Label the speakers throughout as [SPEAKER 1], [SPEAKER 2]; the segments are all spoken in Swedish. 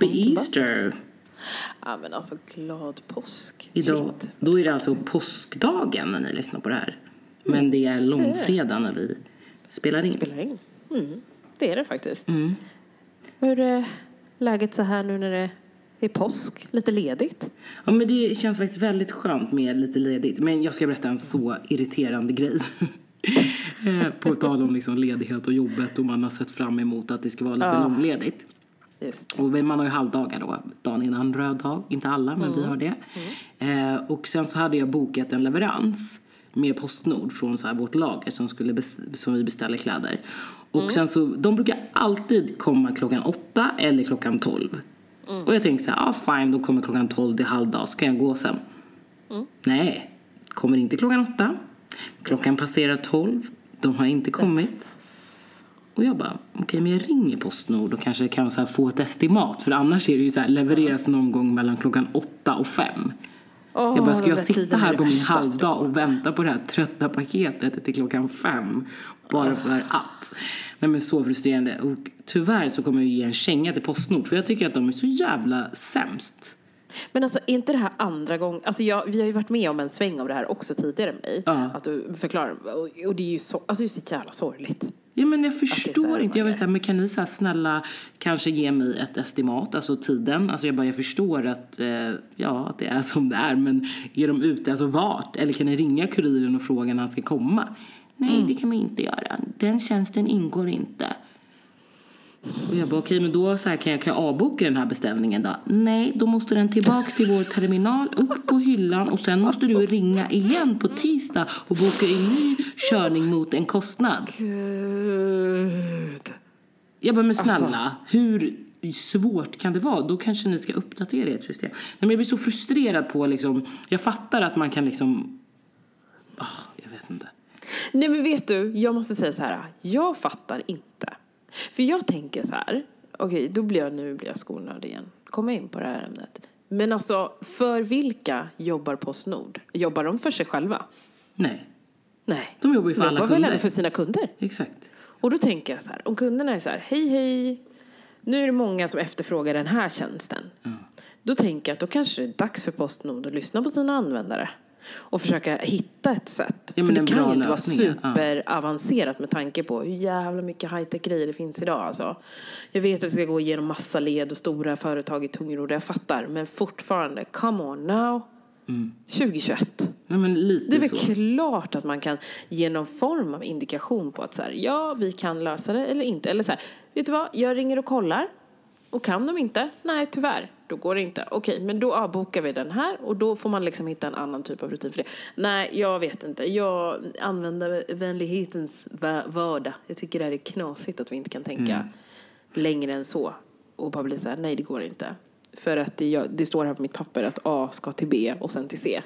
[SPEAKER 1] Happy Easter!
[SPEAKER 2] Ja men alltså glad påsk.
[SPEAKER 1] Idag,
[SPEAKER 2] Shit.
[SPEAKER 1] då är det alltså påskdagen när ni lyssnar på det här. Men det är långfredag när vi spelar in.
[SPEAKER 2] Spelar in. Mm. Det är det faktiskt.
[SPEAKER 1] Mm.
[SPEAKER 2] Hur är läget så här nu när det är påsk? Lite ledigt?
[SPEAKER 1] Ja, men det känns faktiskt väldigt skönt med lite ledigt. Men jag ska berätta en så irriterande grej. Eh, på tal om liksom ledighet och jobbet och man har sett fram emot att det ska vara lite
[SPEAKER 2] Ja.
[SPEAKER 1] långledigt.
[SPEAKER 2] Just.
[SPEAKER 1] Och man har ju halvdagar då, dagen innan röd dag. Inte alla, men vi har det. Eh, och sen så hade jag bokat en leverans med Postnord från så vårt lager som, skulle som vi beställer kläder. Och sen så, de brukar alltid komma klockan åtta eller klockan tolv. Och jag tänkte så här, ah, fine, de kommer klockan tolv, det är halvdag, så kan jag gå sen. Nej, kommer inte klockan åtta. Klockan passerar tolv, de har inte kommit. Och jag bara, okej men jag ringer Postnord och kanske kan så få ett estimat. För annars är det ju så här, levereras någon gång mellan klockan åtta och fem. jag bara, ska jag sitta här på min halvdag och vänta på det här trötta paketet till klockan fem? Bara för att. Nej men så frustrerande. Och tyvärr så kommer jag ge en känga till Postnord. För jag tycker att de är så jävla sämst.
[SPEAKER 2] Men alltså inte det här andra gången, alltså jag, vi har ju varit med om en sväng av det här också tidigare med mig.
[SPEAKER 1] Ja.
[SPEAKER 2] Att du förklarar, och, och det är ju så, alltså det är så jävla sorgligt.
[SPEAKER 1] Ja men jag förstår inte. Jag vill
[SPEAKER 2] många-
[SPEAKER 1] säga, men kan ni så här, snälla kanske ge mig ett estimat, alltså tiden? Alltså jag bara, jag förstår att, eh, ja, att det är som det är, men är de ute, alltså vart? Eller kan ni ringa kuriren och fråga när han ska komma? Nej, det kan man inte göra. Den tjänsten ingår inte. Och jag bara, okej, men då så här, kan, jag, kan jag avboka den här beställningen då? Nej, då måste den tillbaka till vår terminal, upp på hyllan och sen måste du ringa igen på tisdag och boka en ny körning mot en kostnad.
[SPEAKER 2] Gud.
[SPEAKER 1] Jag bara, men snälla, hur svårt kan det vara? Då kanske ni ska uppdatera ert system. Nej, men jag blir så frustrerad på liksom, jag fattar att man kan liksom, ah, jag vet inte.
[SPEAKER 2] Nej men vet du, jag måste säga så här, jag fattar inte. För jag tänker så här, okej då blir jag, nu blir jag skolnörd igen, komma in på det här ämnet. Men alltså, för vilka jobbar Postnord? Jobbar de för sig själva?
[SPEAKER 1] Nej,
[SPEAKER 2] Nej.
[SPEAKER 1] de jobbar ju för alla
[SPEAKER 2] jobbar väl
[SPEAKER 1] kunder.
[SPEAKER 2] även för sina kunder?
[SPEAKER 1] Exakt.
[SPEAKER 2] Och då tänker jag så här, om kunderna är så här, hej hej, nu är det många som efterfrågar den här tjänsten. Då tänker jag att då kanske det är dags för Postnord att lyssna på sina användare. Och försöka hitta ett sätt.
[SPEAKER 1] Ja, men
[SPEAKER 2] för det kan ju inte vara
[SPEAKER 1] ja.
[SPEAKER 2] superavancerat med tanke på hur jävla mycket high-tech grejer det finns idag. Alltså. Jag vet att det ska gå igenom massa led och stora företag i tungrodd, jag fattar. Men fortfarande, come on now. 2021.
[SPEAKER 1] Nej, men lite
[SPEAKER 2] Det är väl
[SPEAKER 1] så.
[SPEAKER 2] klart att man kan ge någon form av indikation på att så här, ja, vi kan lösa det eller inte. Eller så här, vet du vad, jag ringer och kollar. Och kan de inte? Nej, tyvärr. Då går det inte. Okej, men då avbokar vi den här och då får man liksom hitta en annan typ av rutin för det. Nej, jag vet inte. Jag använder vänlighetens va- vardag. Jag tycker det här är knasigt att vi inte kan tänka längre än så. Och bara bli så här, nej det går inte. För att det, jag, det står här på mitt papper att A ska till B och sen till C.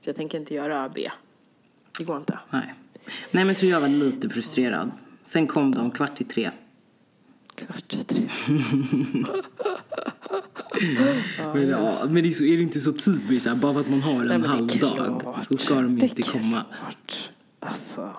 [SPEAKER 2] Så jag tänker inte göra B. Det går inte.
[SPEAKER 1] Nej. Nej, men så jag var lite frustrerad. Sen kom de kvart i tre.
[SPEAKER 2] Kvart i tre.
[SPEAKER 1] Men, ja, men det är, så, är det inte så typiskt, här, bara för att man har en
[SPEAKER 2] Nej,
[SPEAKER 1] halvdag
[SPEAKER 2] klart.
[SPEAKER 1] så ska de inte komma.
[SPEAKER 2] Alltså,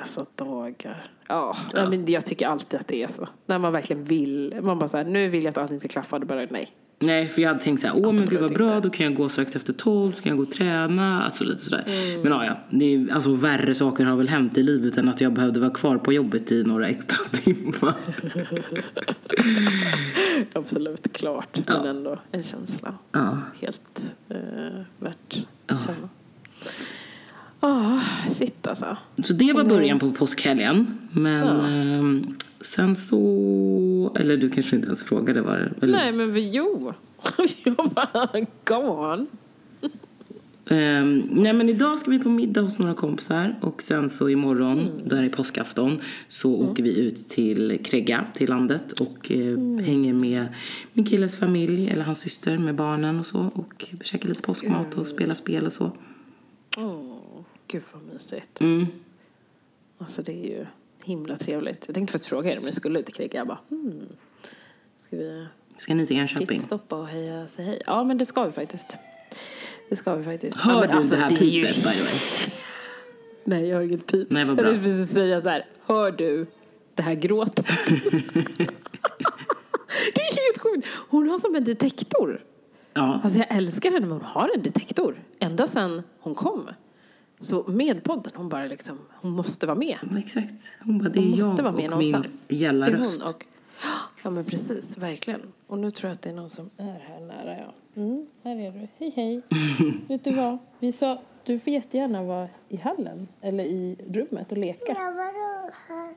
[SPEAKER 2] dessa dagar. Ja, Nej, men jag tycker alltid att det är så. När man verkligen vill. Man bara så här, nu vill jag att allting ska klaffa. Då bara nej.
[SPEAKER 1] Nej, för jag hade tänkt så här, åh men gud vad bra,
[SPEAKER 2] inte.
[SPEAKER 1] då kan jag gå strax efter tolv, så kan jag gå och träna, alltså lite sådär.
[SPEAKER 2] Mm.
[SPEAKER 1] Men ja, ja, det är, alltså värre saker har väl hänt i livet än att jag behövde vara kvar på jobbet i några extra timmar.
[SPEAKER 2] Absolut, klart.
[SPEAKER 1] Ja.
[SPEAKER 2] Men ändå en känsla.
[SPEAKER 1] Ja.
[SPEAKER 2] Helt eh, värt att känna. Ah, shit alltså.
[SPEAKER 1] Så det var början på påskhelgen. Men ehm, sen så, eller du kanske inte ens frågade vad det eller,
[SPEAKER 2] Nej, men vi, jo. jag bara, go on.
[SPEAKER 1] Ehm, nej men idag ska vi på middag hos några kompisar och sen så imorgon,
[SPEAKER 2] Mm.
[SPEAKER 1] där är påskafton, så åker vi ut till Kregga, till landet och eh,
[SPEAKER 2] Mm.
[SPEAKER 1] hänger med min killes familj, eller hans syster med barnen och så och käkar lite påskmat och spelar spel och så.
[SPEAKER 2] Åh, gud vad mysigt.
[SPEAKER 1] Mm.
[SPEAKER 2] Alltså det är ju himla trevligt. Jag tänkte faktiskt fråga er om ni skulle ut i krig. Jag bara, hmm. Ska vi
[SPEAKER 1] Ska ni till Enköping?
[SPEAKER 2] stoppa och heja sig hej? Ja, men det ska vi faktiskt. Det ska vi faktiskt.
[SPEAKER 1] Hör
[SPEAKER 2] ja, men
[SPEAKER 1] du det här
[SPEAKER 2] är ju-
[SPEAKER 1] pipet by the way?
[SPEAKER 2] Nej, jag hör inget pip.
[SPEAKER 1] Nej, vad
[SPEAKER 2] jag
[SPEAKER 1] bra.
[SPEAKER 2] tänkte precis säga så här, hör du det här gråtet? sjukt. Hon har som en detektor.
[SPEAKER 1] Ja.
[SPEAKER 2] Alltså jag älskar henne, men hon har en detektor. Ända sedan hon kom. Så med podden, hon bara liksom, hon måste vara med.
[SPEAKER 1] Men Exakt. Hon bara, det är
[SPEAKER 2] Hon måste
[SPEAKER 1] jag
[SPEAKER 2] vara med
[SPEAKER 1] och min
[SPEAKER 2] någonstans.
[SPEAKER 1] gälla
[SPEAKER 2] Det är hon och... Ja men precis, verkligen. Och nu tror jag att det är någon som är här nära, ja. Mm, här är du. Hej hej. Vet du vad? Vi sa, du får jättegärna vara i hallen eller i rummet och leka.
[SPEAKER 3] Ja, vadå här?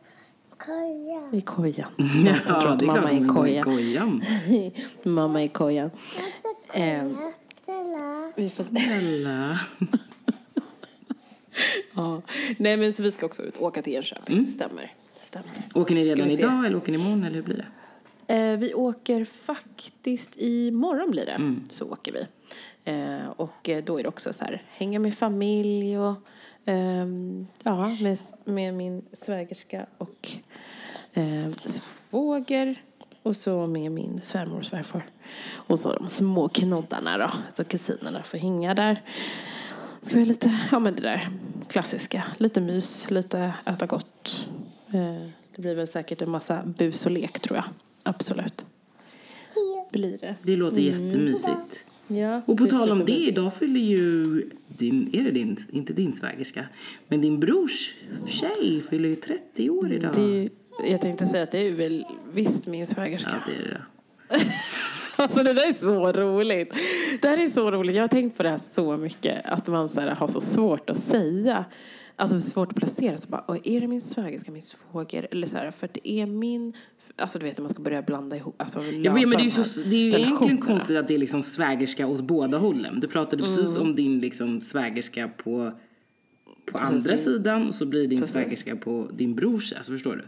[SPEAKER 3] Kolla.
[SPEAKER 2] I kojan.
[SPEAKER 1] Ja,
[SPEAKER 2] jag tror att
[SPEAKER 1] är
[SPEAKER 2] mamma är i kojan.
[SPEAKER 1] kojan.
[SPEAKER 2] mamma i kojan. Ehm, vi får.
[SPEAKER 1] Snälla.
[SPEAKER 2] Ja. Nej men så vi ska också ut, åka till Enköping. Stämmer. Stämmer.
[SPEAKER 1] Åker ni redan idag eller åker ni imorgon eller hur blir det?
[SPEAKER 2] Eh, vi åker faktiskt imorgon blir det.
[SPEAKER 1] Mm.
[SPEAKER 2] Så åker vi. Eh, och eh, då är det också så här, hänga med familj och ehm, ja, med, med min svägerska och eh, svåger. Och så med min svärmor och svärfar. Och så de små knoddarna då, så kusinerna får hänga där. Ska vi lite, ja men det där klassiska. Lite mys, lite äta gott. Eh, det blir väl säkert en massa bus och lek tror jag. Absolut. Blir det.
[SPEAKER 1] Det låter jättemysigt.
[SPEAKER 2] Ja,
[SPEAKER 1] Och på tal om det, idag fyller ju din, är det din, inte din svägerska, men din brors tjej fyller ju 30 år idag.
[SPEAKER 2] Det är, jag tänkte säga att det är väl visst min
[SPEAKER 1] Ja,
[SPEAKER 2] svägerska.
[SPEAKER 1] det är det.
[SPEAKER 2] Alltså det där är så roligt. Det här är så roligt. Jag har tänkt på det här så mycket. Att man så här, har så svårt att säga. Alltså svårt att placera. Så bara, "Oj, är det min svägerska, min svåger? Eller så här, för att det är min... Alltså du vet när man ska börja blanda ihop. Alltså,
[SPEAKER 1] vet, men det är ju, så, det är ju egentligen konstigt att det är liksom svägerska åt båda hållen. Du pratade precis
[SPEAKER 2] Mm.
[SPEAKER 1] om din liksom svägerska på, på andra sidan och så blir din
[SPEAKER 2] Precis.
[SPEAKER 1] svägerska på din brors. Alltså förstår du?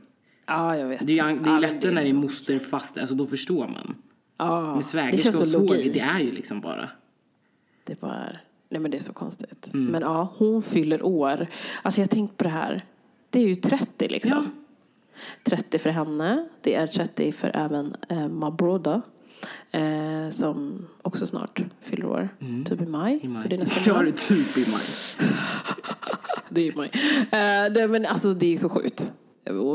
[SPEAKER 2] Ja, jag vet.
[SPEAKER 1] Det är det är
[SPEAKER 2] men
[SPEAKER 1] lättare när det är moster fast, alltså då förstår man.
[SPEAKER 2] Ja, det
[SPEAKER 1] svägerska och svåger, det är ju liksom bara.
[SPEAKER 2] Det bara är... Nej men det är så konstigt.
[SPEAKER 1] Mm.
[SPEAKER 2] Men ja, hon fyller år. Alltså jag har tänkt på det här. Det är ju 30 liksom.
[SPEAKER 1] Ja.
[SPEAKER 2] 30 för henne. Det är 30 för även eh, Mabroda. Eh, som också snart fyller år. Typ i maj.
[SPEAKER 1] Mm. I maj.
[SPEAKER 2] Så det är nästan
[SPEAKER 1] Ja,
[SPEAKER 2] maj.
[SPEAKER 1] det är typ i maj.
[SPEAKER 2] Det är maj. Eh, det, men alltså det är så sjukt.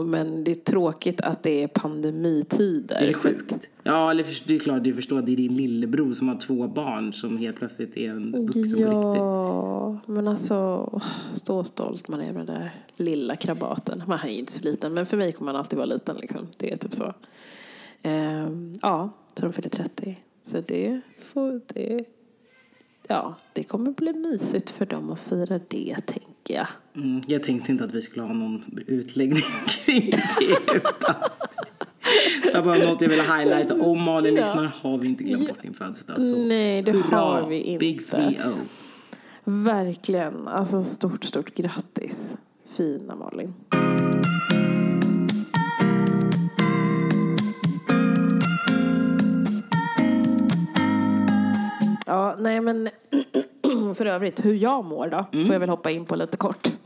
[SPEAKER 2] Men det är tråkigt att det är pandemitider.
[SPEAKER 1] Är det
[SPEAKER 2] För-
[SPEAKER 1] sjukt? Ja, eller det är klart, du förstår att det är din lillebror som har två barn som helt plötsligt är en vuxen riktigt.
[SPEAKER 2] Ja, men alltså så stolt man är med den där lilla krabaten. Men han är ju inte så liten, men för mig kommer han alltid vara liten liksom. Det är typ så. Ehm, ja, så de fyller 30. Så det får det. Ja, det kommer bli mysigt för dem att fira det, tänker jag.
[SPEAKER 1] Mm, jag tänkte inte att vi skulle ha någon utläggning kring det. Utan det var bara något jag ville highlighta. Om Malin
[SPEAKER 2] Ja.
[SPEAKER 1] lyssnar har vi inte glömt bort din födelsedag. Så
[SPEAKER 2] Nej, det
[SPEAKER 1] hurra,
[SPEAKER 2] har vi inte.
[SPEAKER 1] Big 3-0.
[SPEAKER 2] Verkligen. Alltså stort, stort grattis. Fina Malin. Ja, nej men för övrigt, hur jag mår då, får jag väl hoppa in på lite kort.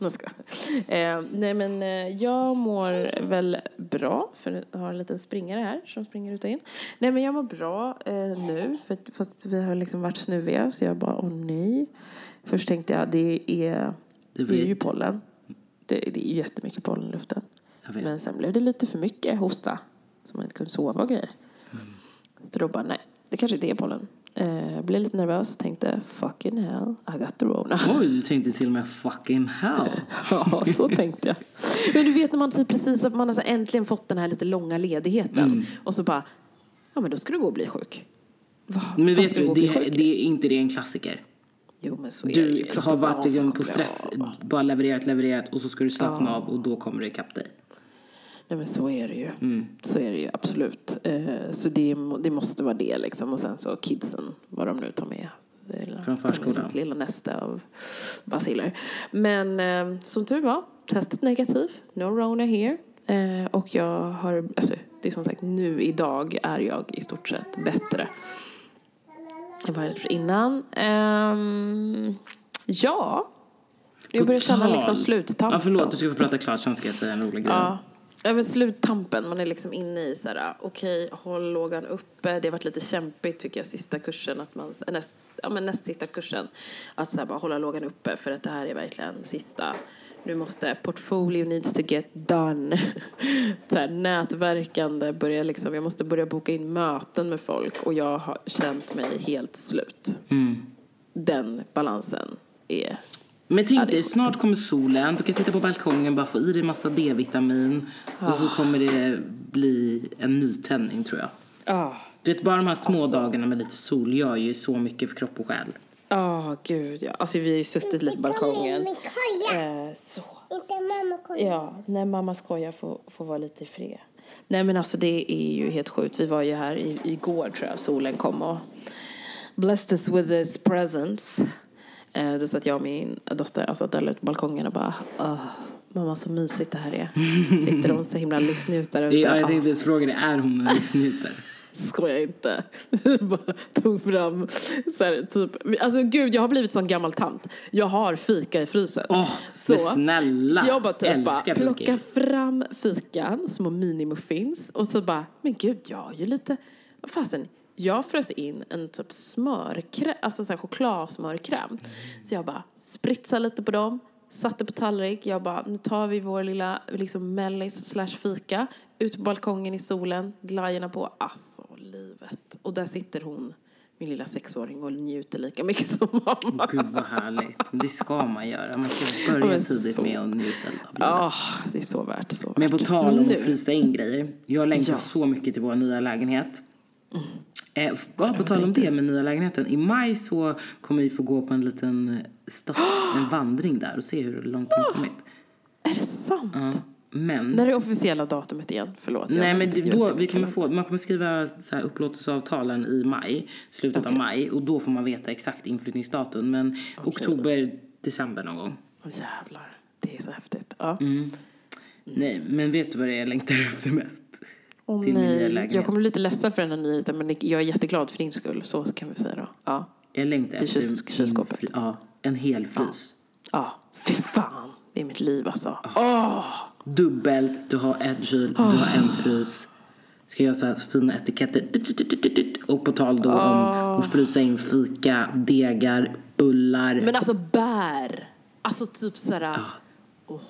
[SPEAKER 2] Eh, nej men eh, jag mår väl bra, för jag har en liten springare här som springer ut och in. Nej men jag mår bra eh, nu, för, fast vi har liksom varit snuviga så jag bara, åh nej. Först tänkte jag, det är,
[SPEAKER 1] Det
[SPEAKER 2] är ju pollen. Det, det är ju jättemycket pollen i luften. Men sen blev det lite för mycket hosta, så man inte kunde sova och grejer. Så då bara, nej, det kanske inte är pollen. Eh, blev lite nervös, tänkte fucking hell, I got the rona.
[SPEAKER 1] Oj, du tänkte till och med fucking hell.
[SPEAKER 2] Ja, så tänkte jag. Men du vet när man typ precis att man har så äntligen fått den här lite långa ledigheten
[SPEAKER 1] Mm.
[SPEAKER 2] och så bara, ja men då ska du gå och bli sjuk. Va?
[SPEAKER 1] Men vet du, det,
[SPEAKER 2] sjuk?
[SPEAKER 1] det är inte det en klassiker.
[SPEAKER 2] Jo men så är det ju.
[SPEAKER 1] Du
[SPEAKER 2] Kroppen
[SPEAKER 1] har varit liksom på stress, bara levererat, levererat och så ska du slappna av och då kommer det ikapp dig.
[SPEAKER 2] Nej men så är det ju.
[SPEAKER 1] Mm.
[SPEAKER 2] Så är det ju absolut. Eh, så det, det måste vara det liksom. Och sen så kidsen, vad de nu tar med.
[SPEAKER 1] Från förskolan.
[SPEAKER 2] Sitt lilla näste av baciller. Men eh, som tur var, testet negativ. No rona here. Eh, och jag har, alltså det är som sagt nu idag är jag i stort sett bättre. än vad jag var innan. Ehm, ja. Jag börjar känna liksom sluttampen.
[SPEAKER 1] Ja, förlåt, du ska få prata klart, sen ska jag säga en rolig grej.
[SPEAKER 2] Ja. Ja, men sluttampen. Man är liksom inne i så här, okej, håll lågan uppe. Det har varit lite kämpigt tycker jag sista kursen, att man, näst, ja, men näst sista kursen. Att så här, bara hålla lågan uppe för att det här är verkligen sista. Nu måste portfolio needs to get done. så här, nätverkande, börja liksom, jag måste börja boka in möten med folk och jag har känt mig helt slut. Den balansen är
[SPEAKER 1] Men tänk
[SPEAKER 2] Ja,
[SPEAKER 1] dig, snart kommer solen. Du kan sitta på balkongen bara få i dig massa D-vitamin. Och
[SPEAKER 2] Ah.
[SPEAKER 1] så kommer det bli en nytändning tror jag.
[SPEAKER 2] Ja,
[SPEAKER 1] Du vet, bara de här små
[SPEAKER 2] Alltså.
[SPEAKER 1] dagarna med lite sol gör ju så mycket för kropp och själ.
[SPEAKER 2] oh, gud ja. Alltså vi har ju suttit lite på balkongen. Eh, så.
[SPEAKER 3] Inte mamma kolla.
[SPEAKER 2] Ja, när mamma skojar får, får vara lite i fred. Nej men alltså det är ju helt sjukt. Vi var ju här i, igår tror jag, solen kom och blessed us with his presence. Eh, då satt jag och min dotter alltså, där ute på balkongen och bara "Åh, Mamma så mysigt det här är. Sitter hon så himla lyssnut där ute.
[SPEAKER 1] Ja, jag tänkte just fråga dig, är hon en livsnjutare?
[SPEAKER 2] Skojar inte. Vi bara tog fram så här, typ. Alltså gud, jag har blivit sån gammal tant. Jag har fika i frysen.
[SPEAKER 1] Åh, men snälla.
[SPEAKER 2] Jag bara typ bara, plocka fram fikan, små minimuffins och så bara, men gud, jag har ju lite, vad fasen, jag frös in en typ smörkräm, alltså så här chokladsmörkräm. Så jag bara spritsade lite på dem, satte på tallrik. Jag bara, nu tar vi vår lilla liksom mellis slash fika, ut på balkongen i solen, glajjorna på. Alltså, livet. Och där sitter hon, min lilla sexåring, och njuter lika mycket som mamma.
[SPEAKER 1] Gud vad härligt. Det ska man göra. Man ska
[SPEAKER 2] Ja,
[SPEAKER 1] börja
[SPEAKER 2] men
[SPEAKER 1] tidigt
[SPEAKER 2] så.
[SPEAKER 1] med att njuta av.
[SPEAKER 2] Ja, det är så värt, så värt.
[SPEAKER 1] Men på tal om att frysa in grejer. Jag längtar
[SPEAKER 2] Ja.
[SPEAKER 1] så mycket till vår nya lägenhet. Eh, bara på tal om det med nya lägenheten. I maj så kommer vi få gå på en liten stads, en vandring där och se hur långt vi har kommit.
[SPEAKER 2] Är det sant?
[SPEAKER 1] Ja. Men,
[SPEAKER 2] När är officiella datumet igen? Förlåt.
[SPEAKER 1] nej, men då,
[SPEAKER 2] det
[SPEAKER 1] vi kommer få, man kommer skriva så här upplåtelseavtalen i maj, slutet av
[SPEAKER 2] Okej.
[SPEAKER 1] maj. Och då får man veta exakt inflyttningsdatum. Men oktober, december någon gång.
[SPEAKER 2] Åh jävlar, det är så häftigt. Ja.
[SPEAKER 1] Mm. Nej, men vet du vad det är jag längtar efter mest?
[SPEAKER 2] Åh,
[SPEAKER 1] till min nya lägenhet.
[SPEAKER 2] Jag kommer bli lite ledsen för den här nyheten men jag är jätteglad för din skull. Så kan vi säga då. Ja.
[SPEAKER 1] Jag längtar efter
[SPEAKER 2] kyls- kylskåpet.
[SPEAKER 1] fry- Ja, en hel frys.
[SPEAKER 2] Ja, fy fan. Det är mitt liv alltså. Åh!
[SPEAKER 1] Dubbelt, du har ett kyl, du har en frys. Ska göra så här fina etiketter. Och på tal då om att frysa in fika, degar, bullar.
[SPEAKER 2] Men alltså bär. Alltså typ såhär... Åh.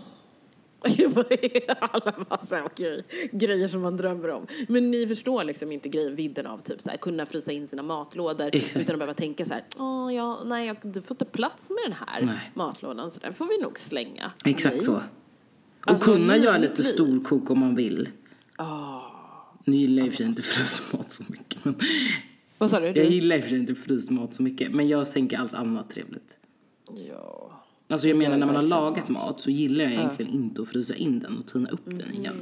[SPEAKER 2] Alla bara såhär, okej, grejer som man drömmer om. Men ni förstår liksom inte grejen, vidden av typ såhär, kunna frysa in sina matlådor utan att behöva tänka såhär, åh, ja, nej, jag, du får inte plats med den här
[SPEAKER 1] Nej.
[SPEAKER 2] matlådan så den får vi nog slänga.
[SPEAKER 1] Exakt
[SPEAKER 2] Nej.
[SPEAKER 1] så. Och
[SPEAKER 2] Alltså,
[SPEAKER 1] kunna göra lite
[SPEAKER 2] liv.
[SPEAKER 1] storkok om man vill.
[SPEAKER 2] Ah.
[SPEAKER 1] Nu gillar jag i och för sig inte frysmat så mycket. Men
[SPEAKER 2] Vad sa du?
[SPEAKER 1] jag gillar i och för sig inte frysmat så mycket. Men jag tänker allt annat trevligt.
[SPEAKER 2] Ja.
[SPEAKER 1] Alltså jag menar när man har lagat mat så gillar jag egentligen inte att frysa in den och tina upp den igen.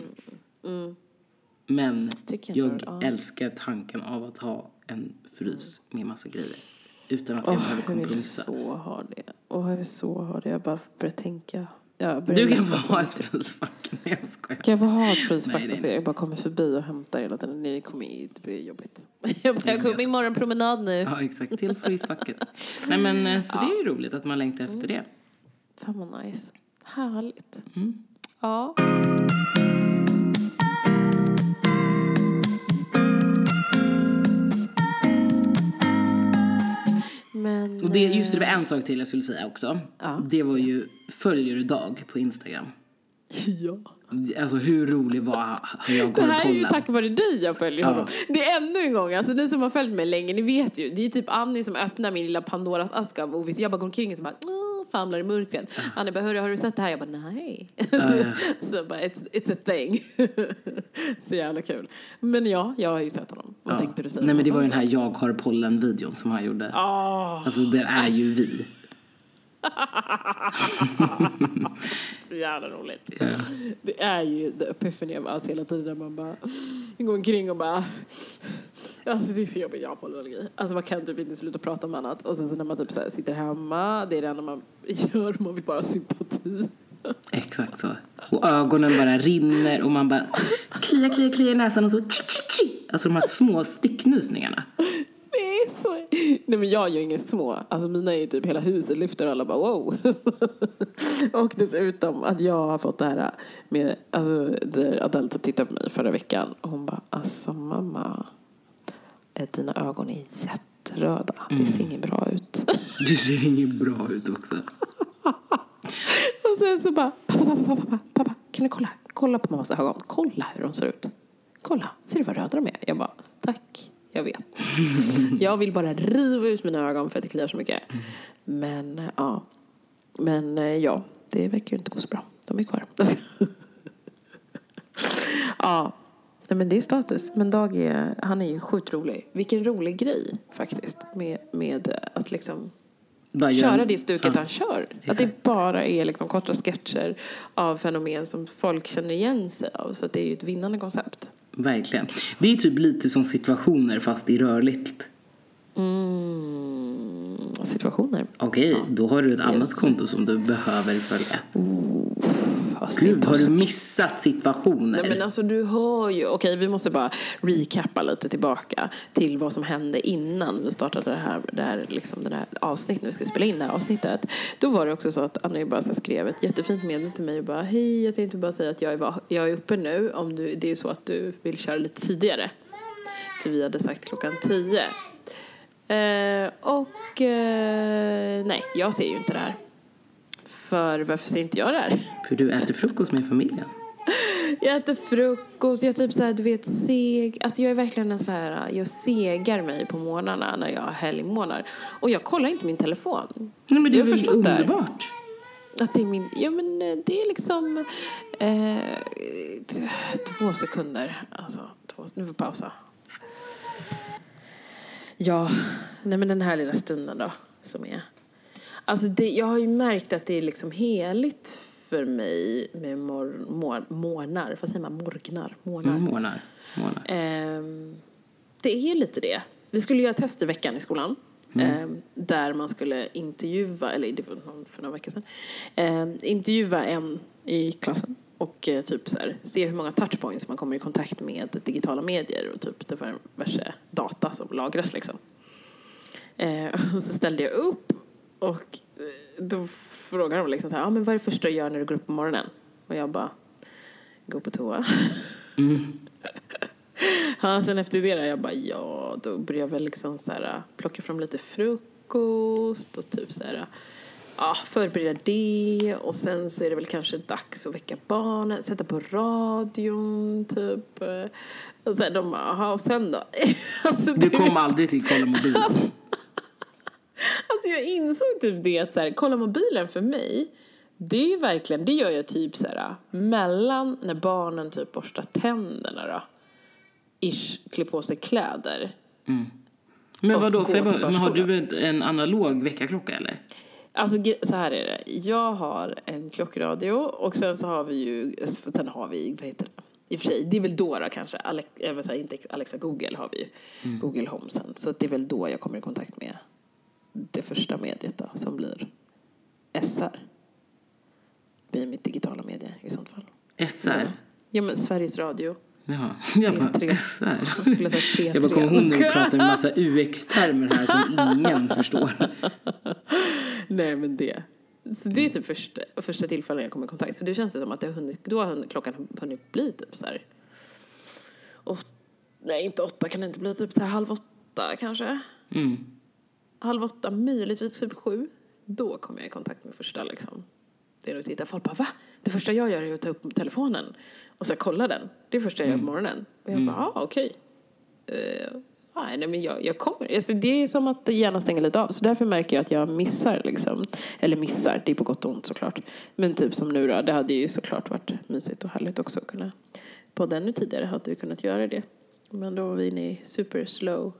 [SPEAKER 1] Men
[SPEAKER 2] Mm. Tycker jag
[SPEAKER 1] jag
[SPEAKER 2] ja.
[SPEAKER 1] älskar tanken av att ha en frys med massa grejer. Utan att jag behöver
[SPEAKER 2] jag vill
[SPEAKER 1] kompromissa.
[SPEAKER 2] så ha det. Åh, jag vill så ha det. Jag bara börjar tänka. Jag börjar
[SPEAKER 1] Du kan få ha ett frysfack. Nej jag skojar.
[SPEAKER 2] Kan jag få ha ett
[SPEAKER 1] Nej,
[SPEAKER 2] frysfack
[SPEAKER 1] nej.
[SPEAKER 2] så jag bara kommer förbi och hämtar hela tiden? Nej, kommer hit. Det blir jobbigt. Jag, bara, jag kommer min morgonpromenad nu.
[SPEAKER 1] Ja exakt, till frysfacket. Nej men eh, så det är ju roligt att man längtar efter det.
[SPEAKER 2] Fan vad nice. Härligt.
[SPEAKER 1] Mm.
[SPEAKER 2] Ja. Men...
[SPEAKER 1] Och det, just det, det var en sak till jag skulle säga också.
[SPEAKER 2] Ja.
[SPEAKER 1] Det var ju, följer du Dag på Instagram?
[SPEAKER 2] Ja.
[SPEAKER 1] Alltså hur rolig var har jag
[SPEAKER 2] Det här är ju tack vare dig jag följer
[SPEAKER 1] Ja.
[SPEAKER 2] honom. Det är ännu en gång, alltså ni som har följt mig länge, ni vet ju. Det är typ Annie som öppnar min lilla Pandoras ask av oviss. Jag bara går omkring och så bara famlar i mörkret. Annie bara, hörru har du sett det här? Jag bara, nej.
[SPEAKER 1] Ja.
[SPEAKER 2] så bara, it's, it's a thing. så jävla kul. Men ja, jag har ju sett honom. Vad
[SPEAKER 1] Ja.
[SPEAKER 2] tänkte du säga?
[SPEAKER 1] Nej men det var ju den här jag har pollen-videon som han gjorde.
[SPEAKER 2] Åh,
[SPEAKER 1] Alltså det är ju vi.
[SPEAKER 2] så jävla roligt. Det är ju the epiphany of us hela tiden. Man bara går omkring och bara... Alltså det är så jobbigt, jag har pollenallergi. Alltså man kan typ inte sluta prata om annat. Och sen så när man typ så här sitter hemma, det är det enda man gör, man vill bara ha sympati.
[SPEAKER 1] Exakt så. Och ögonen bara rinner och man bara kliar, kliar, kliar i näsan och så. Alltså de här små sticknusningarna.
[SPEAKER 2] Nej men jag gör inget små. Alltså mina är ju typ hela huset lyfter och alla bara wow. och dessutom att jag har fått det här med, alltså där Adele typ tittade på mig förra veckan och hon bara alltså mamma, dina ögon är jätteröda. Det ser inget bra ut.
[SPEAKER 1] Det ser inget bra ut också.
[SPEAKER 2] och sen så bara pappa, pappa, pappa, pappa, pappa, kan du kolla? Kolla på mammas ögon. Kolla hur de ser ut. Kolla, ser du vad röda de är? Jag bara tack, jag vet. jag vill bara riva ut mina ögon för att det kliar så mycket. Men ja, men eh, ja, det verkar ju inte gå så bra. De är kvar. ja, nej, men det är status. Men Dag är, han är ju sjukt rolig. Vilken rolig grej faktiskt med, med att liksom
[SPEAKER 1] Bara gör-
[SPEAKER 2] köra det stuket
[SPEAKER 1] Ja.
[SPEAKER 2] han kör. Att det bara är liksom korta sketcher av fenomen som folk känner igen sig av. Så att det är ju ett vinnande koncept.
[SPEAKER 1] Verkligen. Det är typ lite som situationer fast i rörligt.
[SPEAKER 2] Mm, situationer.
[SPEAKER 1] Okej, då har du ett annat
[SPEAKER 2] Yes.
[SPEAKER 1] konto som du behöver följa.
[SPEAKER 2] Vad
[SPEAKER 1] Gud, har du missat situationer?
[SPEAKER 2] Nej, men alltså du hör ju. Okej, vi måste bara recappa lite tillbaka till vad som hände innan vi startade det här, det här, liksom det här avsnittet, när vi skulle spela in det här avsnittet. Då var det också så att så här skrev ett jättefint meddelande till mig och bara hej, jag tänkte bara säga att jag är, jag är uppe nu om du, det är så att du vill köra lite tidigare. För vi hade sagt klockan tio. Eh, och eh, nej, jag ser ju inte det här. För varför ser inte jag det här?
[SPEAKER 1] För du äter frukost med familjen.
[SPEAKER 2] Jag äter frukost, jag typ såhär, du vet, seg. Alltså jag är verkligen en så här, jag segar mig på morgnarna när jag har helgmånader. Och jag kollar inte min telefon.
[SPEAKER 1] Nej, men det är väl
[SPEAKER 2] här.
[SPEAKER 1] underbart?
[SPEAKER 2] Att det är min, ja men eh, det är liksom eh, två sekunder. Alltså, två, nu får vi pausa. Ja, nej men den här lilla stunden då som är. Alltså det, jag har ju märkt att det är liksom heligt för mig med mor, mor, morgnar. Vad säger man? Morgnar? Morgnar.
[SPEAKER 1] Mm, månar. månar.
[SPEAKER 2] Ehm, det är lite det. Vi skulle göra test i veckan i skolan. ehm, där man skulle intervjua, eller det var för några veckor sedan, ehm, intervjua en i klassen och eh, typ så här, se hur många touchpoints man kommer i kontakt med digitala medier och typ diverse data som lagras liksom. Eh, och så ställde jag upp och eh, då frågade de liksom så här, ah, men vad är det första du gör när du går upp på morgonen? Och jag bara, gå på toa. Ja, sen efter det där, jag bara, ja, då började jag väl liksom så här, plocka fram lite frukost och typ så här, ja, förbereda det och sen så är det väl kanske dags att väcka barnen, sätta på radion, typ. Och sen de bara, och sen då? alltså,
[SPEAKER 1] Du
[SPEAKER 2] det-
[SPEAKER 1] kom aldrig till kolla mobilen.
[SPEAKER 2] Alltså jag insåg typ det att så här, kolla mobilen för mig, det är verkligen, det gör jag typ så här mellan när barnen typ borstar tänderna då. Ish, klär på sig kläder.
[SPEAKER 1] Men
[SPEAKER 2] Och
[SPEAKER 1] vadå, jag
[SPEAKER 2] till
[SPEAKER 1] bara, men har du en, analog väckarklocka eller?
[SPEAKER 2] Alltså så här är det. Jag har en klockradio och sen så har vi ju, sen har vi, vad heter det? I och för sig, det är väl då, då kanske, Alex, jag vill säga, inte Alexa, Google har vi ju. Google Home sen. Så det är väl då jag kommer i kontakt med det första mediet då, som blir SR. Blir mitt digitala medie i sånt fall.
[SPEAKER 1] SR?
[SPEAKER 2] Ja men Sveriges Radio.
[SPEAKER 1] Jaha, jag bara
[SPEAKER 2] P3.
[SPEAKER 1] SR.
[SPEAKER 2] Jag skulle säga P3.
[SPEAKER 1] Jag bara kommer ihåg när du pratade en massa UX-termer här som ingen förstår.
[SPEAKER 2] Nej men det. Så det är typ första, första tillfället jag kommer i kontakt. Så det känns det som att det har hunnit, då har klockan hunnit bli typ så här. Åt, nej inte åtta kan det inte bli, typ så här halv åtta kanske.
[SPEAKER 1] Mm.
[SPEAKER 2] Halv åtta, möjligtvis typ sju. Då kommer jag i kontakt med första liksom. Det är nog titta. Folk bara va? Det första jag gör är att ta upp telefonen och så kolla den. Det är det första jag gör på morgonen. Och jag bara, ah, okej. Eh, nej, nej, men jag, jag kommer. Alltså, det är som att hjärnan stänger lite av. Så därför märker jag att jag missar. Liksom. Eller missar, det är på gott och ont såklart. Men typ som nu då, det hade ju såklart varit mysigt och härligt också att kunna podda ännu tidigare. Hade vi kunnat göra det. Men då var vi inne i super slow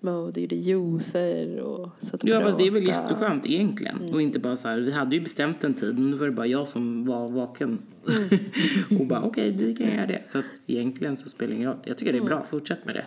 [SPEAKER 2] mode, gjorde juicer och satt och
[SPEAKER 1] Ja, fast det är väl jätteskönt egentligen. Och inte bara så här, vi hade ju bestämt en tid, men nu var det bara jag som var vaken. och bara, okej, vi kan göra det. Så att egentligen så spelar det ingen roll. Jag tycker det är bra, fortsätt med det.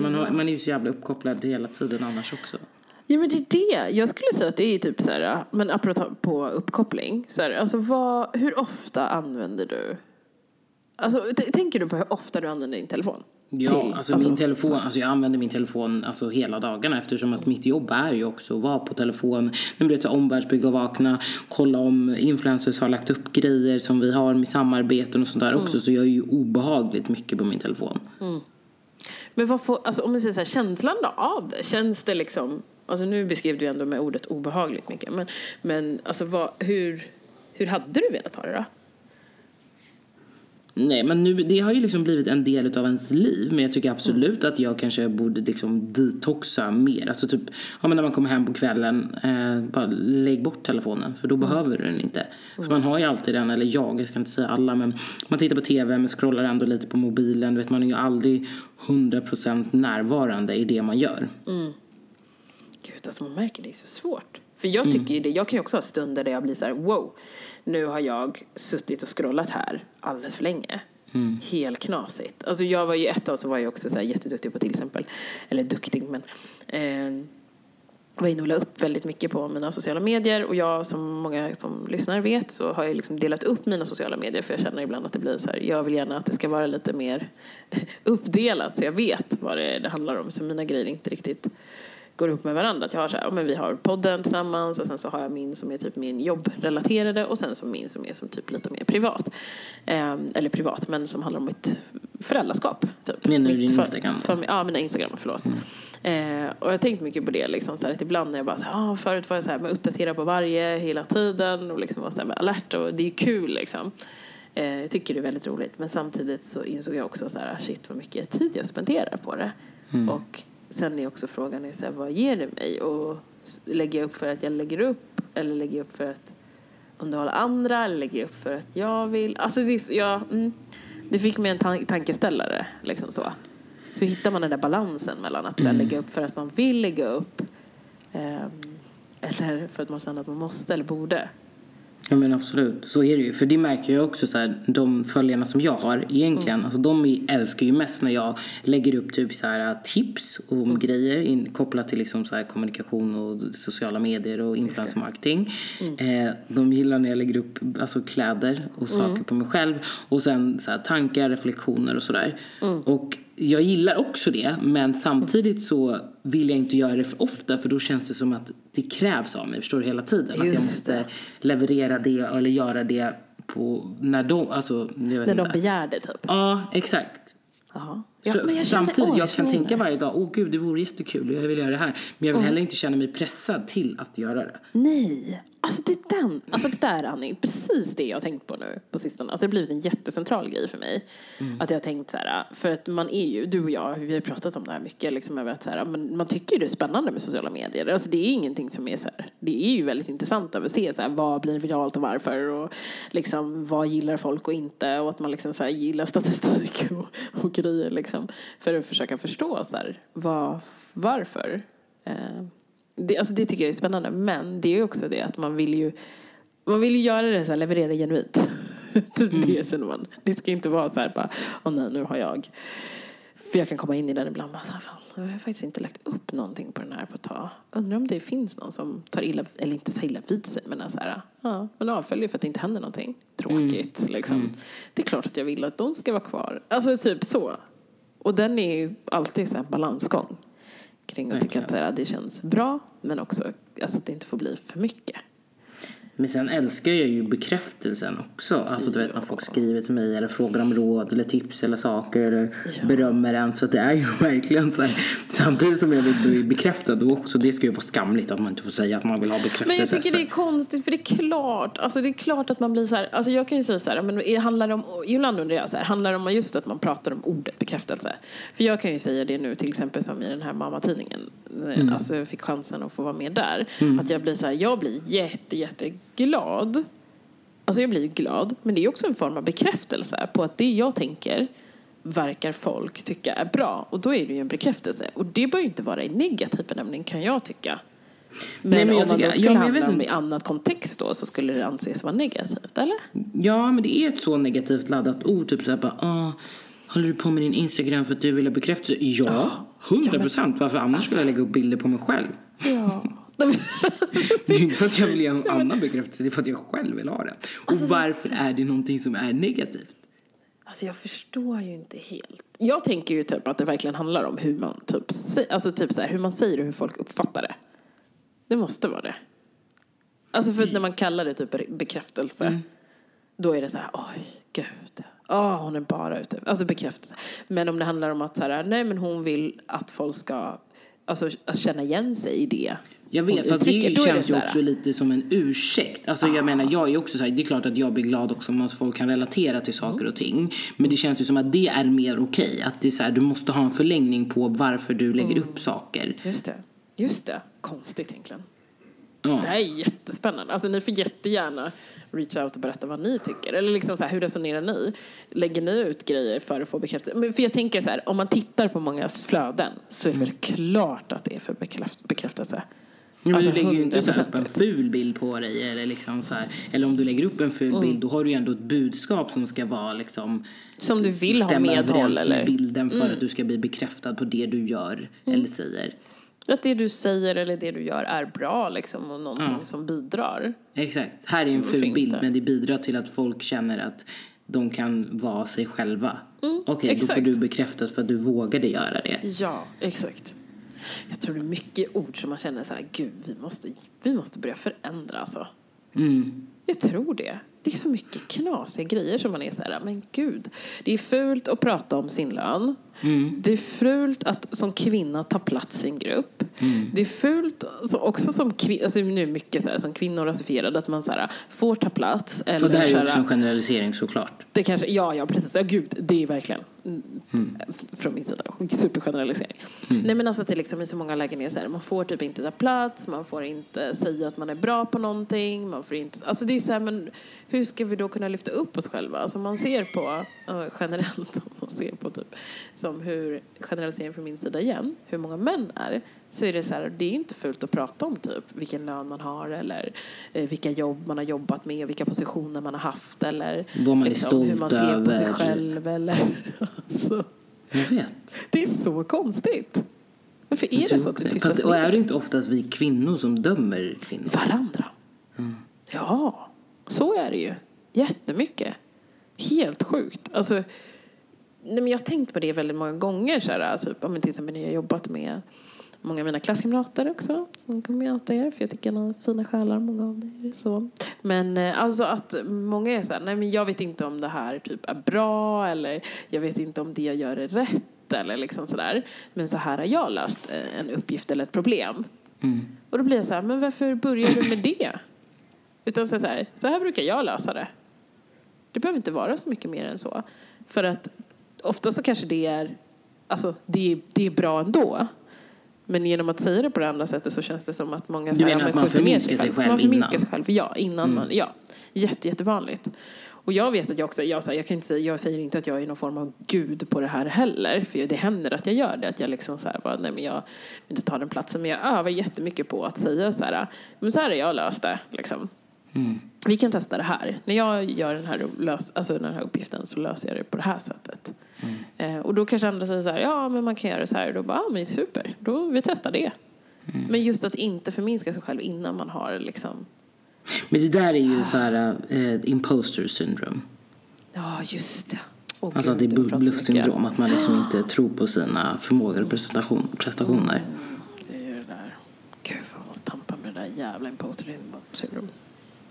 [SPEAKER 1] Man, har, man är ju så jävla uppkopplad hela tiden annars också.
[SPEAKER 2] Ja men det är det. Jag skulle säga att det är typ så här, men apropå på uppkoppling. Så här, alltså vad, hur ofta använder du Alltså, tänker du på hur ofta du använder din telefon?
[SPEAKER 1] Ja,
[SPEAKER 2] Till-
[SPEAKER 1] alltså, min telefon, alltså jag använder min telefon alltså hela dagarna eftersom att mitt jobb är ju också att vara på telefon, men vet så omvärldsbygga och vakna, kolla om influencers har lagt upp grejer som vi har med samarbeten och sånt där också, så jag är ju obehagligt mycket på min telefon.
[SPEAKER 2] Men vad får, alltså, om man säger så här, känslan då av det? Känns det liksom, alltså nu beskrev du ändå med ordet obehagligt mycket, men, men alltså vad, hur, hur hade du velat ha det då?
[SPEAKER 1] Nej, men nu, det har ju liksom blivit en del av ens liv. Men jag tycker absolut att jag kanske borde liksom detoxa mer. Alltså typ, ja, men när man kommer hem på kvällen, eh, bara lägg bort telefonen. För då behöver du den inte. För man har ju alltid den, eller jag, jag ska inte säga alla, men man tittar på tv men scrollar ändå lite på mobilen. Du vet, man är ju aldrig 100% närvarande i det man gör.
[SPEAKER 2] Gud, alltså man märker det är så svårt. För jag tycker ju det, jag kan ju också ha stunder där jag blir så här, wow, nu har jag suttit och scrollat här alldeles för länge. Helt knasigt. Alltså jag var ju ett tag så var jag också så här jätteduktig på till exempel, eller duktig men eh, var inne och la upp väldigt mycket på mina sociala medier och jag som många som lyssnar vet så har jag liksom delat upp mina sociala medier för jag känner ibland att det blir så här, jag vill gärna att det ska vara lite mer uppdelat så jag vet vad det, är det handlar om så mina grejer inte riktigt går ihop med varandra. Att jag har så här, men vi har podden tillsammans och sen så har jag min som är typ min jobbrelaterade och sen så min som är som typ lite mer privat. Ehm, eller privat, men som handlar om mitt föräldraskap. Typ.
[SPEAKER 1] Menar du din
[SPEAKER 2] för-
[SPEAKER 1] Instagram?
[SPEAKER 2] För, ja, mina Instagram, förlåt. Eh, och jag har tänkt mycket på det, liksom, så här, att ibland när jag bara så här, ah, förut var jag så här, men uppdatera på varje hela tiden och liksom var så här, alert och det är kul liksom. Eh, jag tycker det är väldigt roligt men samtidigt så insåg jag också så här, shit vad mycket tid jag spenderar på det. Och sen är också frågan, är så här, vad ger det mig? Och lägger jag upp för att jag lägger upp eller lägger jag upp för att underhålla andra eller lägger jag upp för att jag vill? Alltså det, ja, mm, det fick mig en tan- tankeställare liksom så. Hur hittar man den där balansen mellan att
[SPEAKER 1] Mm.
[SPEAKER 2] lägga upp för att man vill lägga upp ehm, eller för att man känner att man måste eller borde?
[SPEAKER 1] Ja men absolut, så är det ju. För det märker jag också så här, de följarna som jag har egentligen, alltså de älskar ju mest när jag lägger upp typ så här tips om grejer in, kopplat till liksom så här kommunikation och sociala medier och influencer marketing. Eh, de gillar när jag lägger upp alltså kläder och saker på mig själv och sen så här, tankar, reflektioner och sådär. Och jag gillar också det, men samtidigt så vill jag inte göra det för ofta för då känns det som att det krävs av mig, förstår du, hela tiden. att jag
[SPEAKER 2] Just
[SPEAKER 1] måste leverera det eller göra det på när de, alltså jag
[SPEAKER 2] När de
[SPEAKER 1] inte.
[SPEAKER 2] begär det typ?
[SPEAKER 1] Ja, exakt. Så,
[SPEAKER 2] Ja, men jag
[SPEAKER 1] samtidigt,
[SPEAKER 2] åh,
[SPEAKER 1] jag kan tänka
[SPEAKER 2] det.
[SPEAKER 1] varje dag, åh gud det vore jättekul, jag vill göra det här. Men jag
[SPEAKER 2] Mm.
[SPEAKER 1] vill heller inte känna mig pressad till att göra det.
[SPEAKER 2] Nej, det är den. Alltså det där Annie, precis det jag har tänkt på nu på sistone. Alltså det har blivit en jättecentral grej för mig. Att jag har tänkt så här, för att man är ju, du och jag, vi har pratat om det här mycket, liksom över att så här, men man tycker ju det är spännande med sociala medier. Alltså det är ingenting som är så här, det är ju väldigt intressant att se så här, vad blir viralt och varför och liksom vad gillar folk och inte och att man liksom så här, gillar statistik och, och grejer liksom. För att försöka förstå så här, vad, varför. Eh, det, alltså det tycker jag är spännande. Men det är ju också det att man vill ju man vill ju göra det så här, leverera genuint. det känner man. Det ska inte vara så här bara, åh nej nu har jag. För jag kan komma in i den ibland bara, fan, nu har jag faktiskt inte lagt upp någonting på den här på ett tag. Undrar om det finns någon som tar illa, eller inte tar illa vid sig, men så här, ja, men avföljer för att det inte händer någonting. Tråkigt liksom. Det är klart att jag vill att de ska vara kvar. Alltså typ så. Och den är ju alltid så här en balansgång kring att tycka att så här, det känns bra men också alltså, att det inte får bli för mycket.
[SPEAKER 1] Men sen älskar jag ju bekräftelsen också. Alltså du vet när folk skriver till mig eller frågar om råd eller tips eller saker eller berömmer en. Så det är ju verkligen så här. Samtidigt som jag vill bli bekräftad och också det ska ju vara skamligt att man inte får säga att man vill ha bekräftelse.
[SPEAKER 2] Men jag tycker det är konstigt för det är klart, alltså det är klart att man blir så här, alltså jag kan ju säga så här, men handlar det om, ibland undrar jag så här, handlar det om just att man pratar om ordet bekräftelse? För jag kan ju säga det nu till exempel som i den här mammatidningen, mm. alltså jag fick chansen att få vara med där, att jag blir så här, jag blir jätte, jätteglad. Alltså jag blir glad, men det är också en form av bekräftelse på att det jag tänker verkar folk tycka är bra. Och då är det ju en bekräftelse. Och det bör ju inte vara i negativ benämning kan jag tycka. Men,
[SPEAKER 1] Nej, men
[SPEAKER 2] om man då skulle
[SPEAKER 1] ja, inte.
[SPEAKER 2] i annat kontext då så skulle det anses vara negativt, eller?
[SPEAKER 1] Ja, men det är ett så negativt laddat ord. Typ såhär bara, ah, håller du på med din Instagram för att du vill ha bekräftelse? Ja, hundra procent. Varför annars skulle jag lägga upp bilder på mig själv?
[SPEAKER 2] Ja.
[SPEAKER 1] Det är ju inte för att jag vill ge någon annan bekräftelse, det är för att jag själv vill ha det. Och
[SPEAKER 2] Alltså,
[SPEAKER 1] varför är det någonting som är negativt?
[SPEAKER 2] Alltså jag förstår ju inte helt. Jag tänker ju typ att det verkligen handlar om hur man typ, alltså typ så här, hur man säger och hur folk uppfattar det. Det måste vara det. Alltså för när man kallar det typ be- bekräftelse, då är det så här, oj, gud. Åh, hon är bara ute. Alltså bekräftelse. Men om det handlar om att så här, nej men hon vill att folk ska alltså, känna igen sig i det.
[SPEAKER 1] Jag vet, för det
[SPEAKER 2] då
[SPEAKER 1] känns ju också lite som en ursäkt. Alltså jag menar, jag är också så här, det är klart att jag blir glad också om folk kan relatera till saker och ting. Men det känns ju som att det är mer okej. Att det är så här, du måste ha en förlängning på varför du lägger upp saker.
[SPEAKER 2] Just det. Just det. Konstigt egentligen.
[SPEAKER 1] Ja.
[SPEAKER 2] Det här är jättespännande. Alltså, ni får jättegärna reach out och berätta vad ni tycker. Eller liksom så här, hur resonerar ni? Lägger ni ut grejer för att få bekräftelse? Men för jag tänker så här, om man tittar på mångas flöden så är det väl klart att det är för bekräft- bekräftelse.
[SPEAKER 1] Men
[SPEAKER 2] Alltså,
[SPEAKER 1] du lägger ju inte här upp en
[SPEAKER 2] 100%.
[SPEAKER 1] ful bild på dig. Eller, liksom så här, eller om du lägger upp en ful
[SPEAKER 2] Mm.
[SPEAKER 1] bild då har du ju ändå ett budskap som ska vara liksom
[SPEAKER 2] Som du vill ha medhåll eller? Mm.
[SPEAKER 1] med bilden för att du ska bli bekräftad på det du gör eller säger.
[SPEAKER 2] Att det du säger eller det du gör är bra liksom och någonting
[SPEAKER 1] Ja.
[SPEAKER 2] som bidrar.
[SPEAKER 1] Exakt. Här är en ful bild men det bidrar till att folk känner att de kan vara sig själva. Okej, då får
[SPEAKER 2] Mm,
[SPEAKER 1] du bekräftat för att du vågade göra det.
[SPEAKER 2] Ja, exakt. Jag tror det är mycket ord som man känner så här, gud, vi måste, vi måste börja förändra alltså.
[SPEAKER 1] Mm.
[SPEAKER 2] Jag tror det. Det är så mycket knasiga grejer som man är så här, men gud. Det är fult att prata om sin lön. Det är fult att som kvinna ta plats i en grupp. Det är fult alltså, också som kvinna, alltså nu är mycket så här, som kvinnor rasifierade, att man så här, får ta plats. Eller
[SPEAKER 1] Och det här är ju också en generalisering såklart.
[SPEAKER 2] det kanske, ja, ja precis. Ja, gud, det är verkligen mm. från min sida supergeneralisering. Nej men alltså att det liksom i så många lägen är så här, man får typ inte ta plats, man får inte säga att man är bra på någonting, man får inte, alltså det är så här, men hur ska vi då kunna lyfta upp oss själva? Alltså man ser på generellt, man ser på typ som hur generalisering från min sida igen, hur många män är, så är det så här, det är inte fult att prata om typ vilken lön man har eller eh, vilka jobb man har jobbat med, vilka positioner man har haft eller
[SPEAKER 1] man
[SPEAKER 2] liksom, hur man ser på sig själv eller alltså,
[SPEAKER 1] Jag vet.
[SPEAKER 2] det är så konstigt. Varför är
[SPEAKER 1] Jag
[SPEAKER 2] det så att det tystas
[SPEAKER 1] Fast, och är det inte oftast vi kvinnor som dömer kvinnor?
[SPEAKER 2] Varandra. Ja, så är det ju. Jättemycket. Helt sjukt. Alltså, nej men jag har tänkt på det väldigt många gånger. Så här, typ, ja, men till exempel när jag har jobbat med många av mina klasskamrater också. De kommer outa er, för jag tycker ni är fina själar, många av er. Så. Men eh, alltså att många är så här, nej men jag vet inte om det här typ är bra eller jag vet inte om det jag gör är rätt eller liksom sådär. Men så här har jag löst eh, en uppgift eller ett problem. Och då blir jag så här, men varför börjar du med det? Utan så här, så här brukar jag lösa det. Det behöver inte vara så mycket mer än så. För att ofta så kanske det är, alltså det är, det är bra ändå. Men genom att säga det på det andra sättet så känns det som att många så här,
[SPEAKER 1] man
[SPEAKER 2] ner
[SPEAKER 1] förminskar sig själv
[SPEAKER 2] Man förminskar
[SPEAKER 1] innan?
[SPEAKER 2] sig själv, ja. Innan man, ja. Jätte, jättevanligt. Och jag vet att jag också, jag, så här, jag, kan inte säga, jag säger inte att jag är någon form av gud på det här heller. För det händer att jag gör det. Att jag liksom så här, bara, nej men jag vill inte ta den platsen. Men jag övar jättemycket på att säga så här, men så här har jag löst det. Liksom. Vi kan testa det här. När jag gör den här, lös, alltså den här uppgiften så löser jag det på det här sättet. Eh, och då kanske andra säger så här, ja men man kan göra det så här. Och då bara, ja men super, då vi testar det. Men just att inte förminska sig själv innan man har liksom,
[SPEAKER 1] Men det där är ju så här eh, imposter syndrome.
[SPEAKER 2] ja just det. Åh,
[SPEAKER 1] Alltså att det är bluffsyndrom. Att man liksom inte tror på sina förmågor och prestation, prestationer.
[SPEAKER 2] Det är ju det där. Gud vad måste tampa med det där jävla imposter syndrome.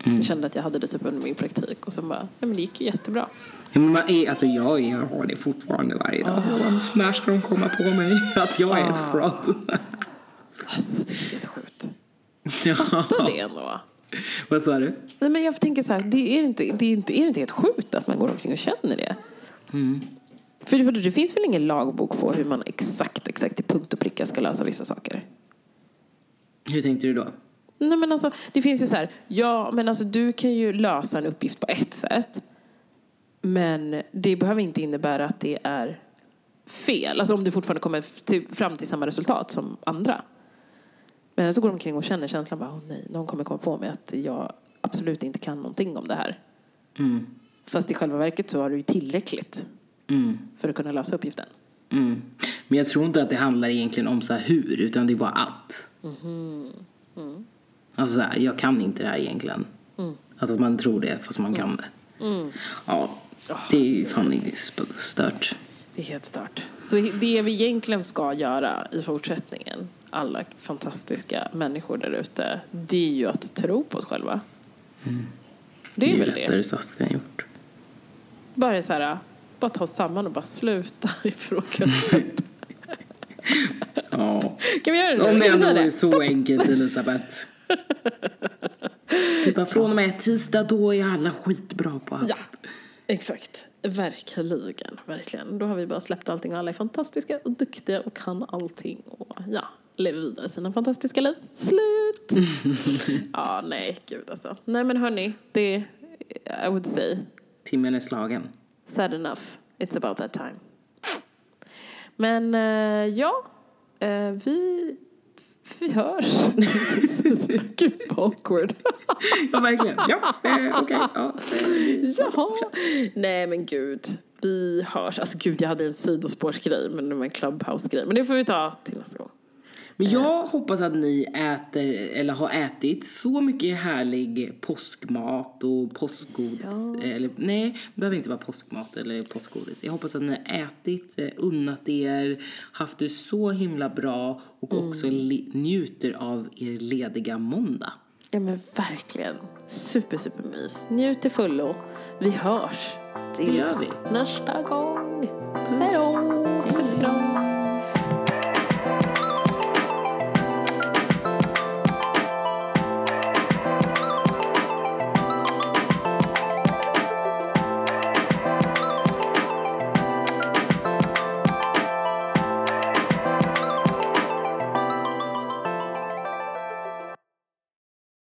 [SPEAKER 1] Mm.
[SPEAKER 2] Jag kände att jag hade det typ under min praktik och sen bara, nej men det gick ju jättebra.
[SPEAKER 1] Ja, men man är, alltså jag, är, jag har det fortfarande varje dag. Bara, När ska de komma på mig att jag är ett fraud?
[SPEAKER 2] Alltså det är helt sjukt.
[SPEAKER 1] ja.
[SPEAKER 2] Fattar det ändå.
[SPEAKER 1] Vad sa du?
[SPEAKER 2] Nej, men jag tänker så här, det är, inte, det, är inte, är det inte helt sjukt att man går omkring och känner det? För, för det finns väl ingen lagbok på hur man exakt, exakt till punkt och pricka ska lösa vissa saker?
[SPEAKER 1] Hur tänkte du då?
[SPEAKER 2] Nej men alltså, det finns ju så här, ja men alltså du kan ju lösa en uppgift på ett sätt. Men det behöver inte innebära att det är fel. Alltså om du fortfarande kommer till, fram till samma resultat som andra. Men så går de omkring och känner känslan bara, åh nej, någon kommer komma på mig att jag absolut inte kan någonting om det här.
[SPEAKER 1] Mm.
[SPEAKER 2] Fast i själva verket så har du ju tillräckligt
[SPEAKER 1] Mm.
[SPEAKER 2] för att kunna lösa uppgiften.
[SPEAKER 1] Mm. Men jag tror inte att det handlar egentligen om så här hur, utan det är bara att. Alltså så här, jag kan inte det här egentligen. Alltså att man tror det, fast man kan det. Ja. Det är ju fan det är stört.
[SPEAKER 2] Det är helt stört. Så det vi egentligen ska göra i fortsättningen, alla fantastiska människor där ute, det är ju att tro på oss själva. Det är
[SPEAKER 1] ju
[SPEAKER 2] väl
[SPEAKER 1] lättare
[SPEAKER 2] det.
[SPEAKER 1] sagt än gjort.
[SPEAKER 2] Bara så här, bara ta oss samman och bara sluta ifrågasätta.
[SPEAKER 1] Ja.
[SPEAKER 2] Kan vi göra det?
[SPEAKER 1] Om det ändå
[SPEAKER 2] säga
[SPEAKER 1] vore så enkelt Elisabeth. Typ bara, från och med tisdag då är alla skitbra på allt.
[SPEAKER 2] Ja, exakt. Verkligen, verkligen. Då har vi bara släppt allting och alla är fantastiska och duktiga och kan allting och ja, lever vidare sina fantastiska liv. Slut! ja, nej, gud alltså. Nej men hörni, det, I would say,
[SPEAKER 1] Timmen är slagen.
[SPEAKER 2] sad enough. It's about that time. Men eh, ja, eh, vi, vi hörs. Gud vad awkward.
[SPEAKER 1] Ja, verkligen. Ja, eh, okej. ja, eh,
[SPEAKER 2] Jaha. Nej men gud. Vi hörs. Alltså gud jag hade en sidospårsgrej men det var en clubhouse-grej. Men det får vi ta till nästa gång.
[SPEAKER 1] Men jag hoppas att ni äter, eller har ätit så mycket härlig påskmat och påskgodis. Eller, nej, det behöver inte vara påskmat eller påskgodis. Jag hoppas att ni har ätit, eh, unnat er, haft det så himla bra och också li- njuter av er lediga måndag.
[SPEAKER 2] Ja men verkligen. Super super mys. Njut till fullo. Vi hörs. Tills
[SPEAKER 1] gör vi.
[SPEAKER 2] nästa gång. Hej då.